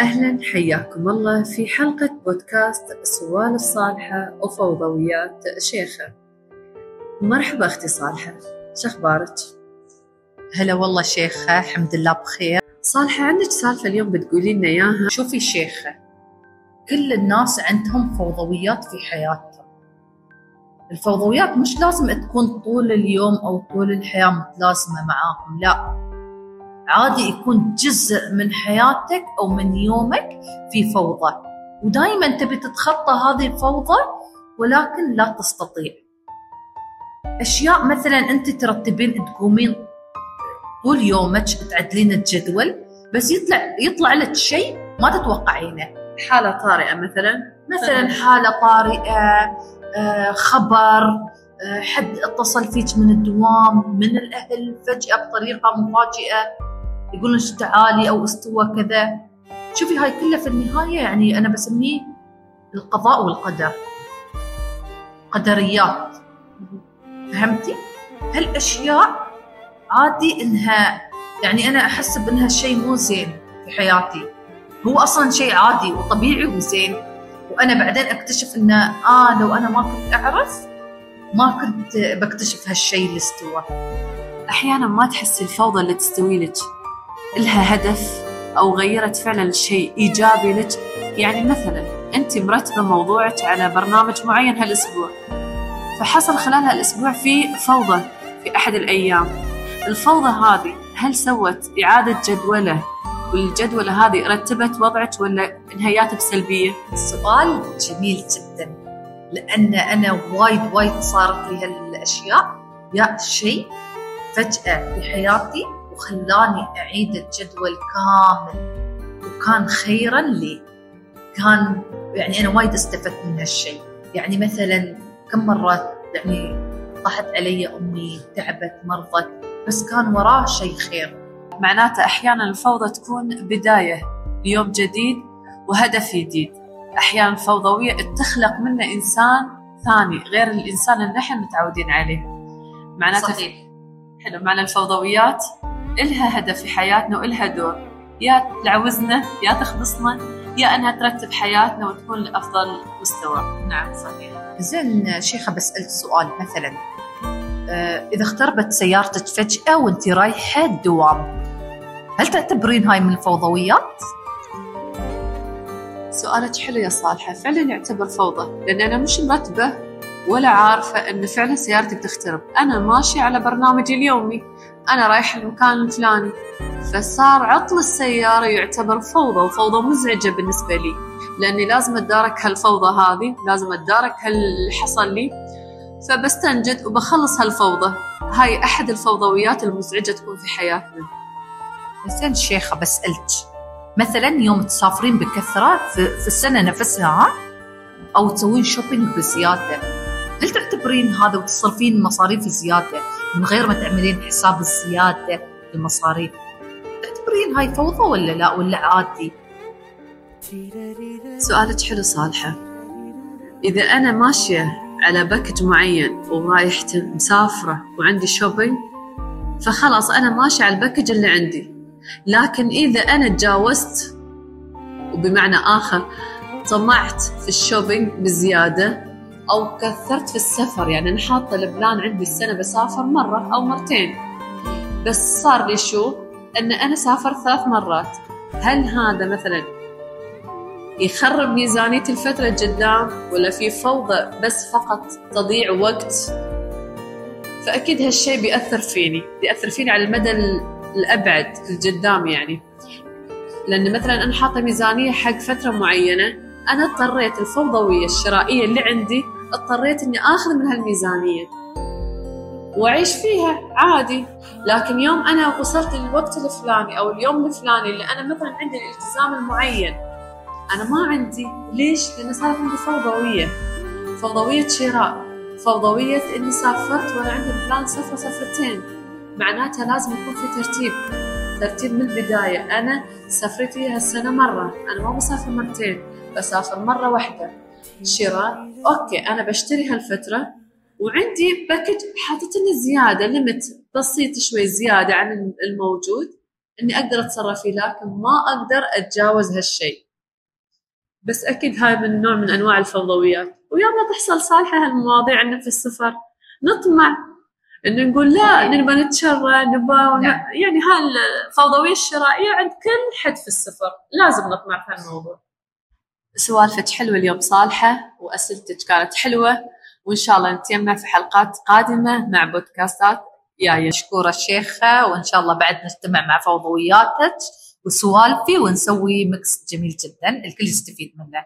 أهلا حياكم الله في حلقة بودكاست سوال الصالحة وفوضويات شيخة. مرحبا أختي صالحة شخبارك؟ هلا والله شيخة الحمد لله بخير. صالحة عندك سالفة اليوم بتقولي لنا إياها؟ شوفي شيخة كل الناس عندهم فوضويات في حياتهم. الفوضويات مش لازم تكون طول اليوم أو طول الحياة متلازمة معاهم لا. عادي يكون جزء من حياتك أو من يومك في فوضى. ودائما تبي تتخطى هذه الفوضى ولكن لا تستطيع. أشياء مثلا أنت ترتبين تقومين طول يومك تعدلين الجدول بس يطلع يطلع لك شيء ما تتوقعينه. حالة طارئة مثلا. مثلا حالة طارئة آه، خبر آه، حد اتصل فيك من الدوام من الأهل فجأة بطريقة مفاجئة. يقولون تعالي أو استوى كذا. شوفي هاي كلها في النهاية يعني أنا بسميه القضاء والقدر. قدريات. فهمتي؟ هالأشياء عادي إنها يعني أنا أحس بإنها شيء مو زين في حياتي. هو أصلا شيء عادي وطبيعي وزين. وأنا بعدين أكتشف إنه آه لو أنا ما كنت أعرف ما كنت بكتشف هالشيء اللي استوى. أحيانا ما تحسي الفوضى اللي تستوي لك. لها هدف أو غيرت فعلا شيء إيجابي لك؟ يعني مثلا أنت مرتبة موضوعك على برنامج معين هالأسبوع فحصل خلال هالأسبوع في فوضى في أحد الأيام. الفوضى هذه هل سوت إعادة جدولة؟ والجدولة هذه رتبت وضعك ولا انهيات بسلبية؟ السؤال جميل جدا لأن أنا وايد وايد صارت لي هالأشياء يا شيء فجأة في حياتي وخلاني أعيد الجدول كامل. وكان خيرا لي. كان يعني أنا وايد استفدت من هالشيء. يعني مثلا كم مرة يعني طاحت علي أمي تعبت مرضت بس كان وراه شيء خير. معناته أحيانا الفوضى تكون بداية ليوم جديد وهدف جديد. أحيانا الفوضوية تخلق منه إنسان ثاني غير الإنسان اللي نحن متعودين عليه. معناته صحيح. حلو معنى الفوضويات إلها هدف في حياتنا وإلها دور. يا تعوزنا يا تخلصنا يا أنها ترتب حياتنا وتكون لأفضل مستوى. نعم صحيح. زين شيخة بسألك سؤال مثلا. آه، إذا اختربت سيارتك فجأة وأنت رايحة الدوام هل تعتبرين هاي من الفوضويات؟ سؤالك حلو يا صالحة. فعلا يعتبر فوضى لأن أنا مش مرتبة ولا عارفة أن فعلا سيارتي بتخترب. أنا ماشية على برنامجي اليومي. أنا رايح المكان الفلاني فصار عطل السيارة يعتبر فوضى وفوضى مزعجة بالنسبة لي. لأني لازم أتدارك هالفوضى هذه لازم أتدارك هاللي حصل لي. فبستنجد وبخلص هالفوضى. هاي أحد الفوضويات المزعجة تكون في حياتنا. زين شيخة بسألك مثلا يوم تسافرين بكثرة في, في السنة نفسها أو تسوين shopping بزيادة هل تعتبرين هذا وتصرفين مصاريف زيادة؟ من غير ما تعملين حساب الزيادة المصاريف. تعتبرين هاي فوضى ولا لا؟ ولا عادي؟ سؤالك حلو صالحة. إذا أنا ماشية على package معين ورايحة مسافرة وعندي shopping فخلاص أنا ماشية على ال package اللي عندي. لكن إذا أنا تجاوزت وبمعنى آخر طمعت في ال shopping بزيادة أو كثرت في السفر. يعني أنا حاطة ال plan عندي السنة بسافر مرة أو مرتين. بس صار لي شو؟ أن أنا سافرت ثلاث مرات. هل هذا مثلا يخرب ميزانية الفترة الجدام ولا في فوضى بس فقط تضيع وقت؟ فأكيد هالشيء بيأثر فيني. بيأثر فيني على المدى الأبعد الجدام يعني. لأن مثلا أنا حاطة ميزانية حق فترة معينة أنا اضطريت الفوضوية الشرائية اللي عندي اضطريت إني آخذ من هالميزانيه وأعيش فيها عادي. لكن يوم أنا وصلت للوقت الفلاني أو اليوم الفلاني اللي أنا مثلا عندي الالتزام المعين أنا ما عندي. ليش؟ لأن صارت عندي فوضوية. فوضوية شراء. فوضوية إني سافرت وأنا عندي plan سفره سفرتين معناتها لازم يكون في ترتيب. ترتيب من البداية. أنا سفرتي هالسنة مرة. أنا ما بسافر مرتين. بسافر مرة واحدة. شراء okay أنا بشتري هالفترة وعندي package حاطط لي زيادة limit بسيط شوي زيادة عن الموجود إني أقدر أتصرف فيه لكن ما أقدر أتجاوز هالشيء. بس أكيد هاي من نوع من أنواع الفوضويات ويوم ما تحصل صالحة هالمواضيع عندنا في السفر نطمع إنه نقول لا نبغى نتشرى نبغى نعم. يعني هالفوضويه الشرائية عند كل حد في السفر لازم نطمع في هالموضوع. سوالفك حلوة اليوم صالحة وأسئلتك كانت حلوة وإن شاء الله نتجمع في حلقات قادمة مع بودكاستات. جاية مشكورة الشيخة وإن شاء الله بعد نجتمع مع فوضوياتك وسوالفي ونسوي ميكس جميل جدا الكل يستفيد منه.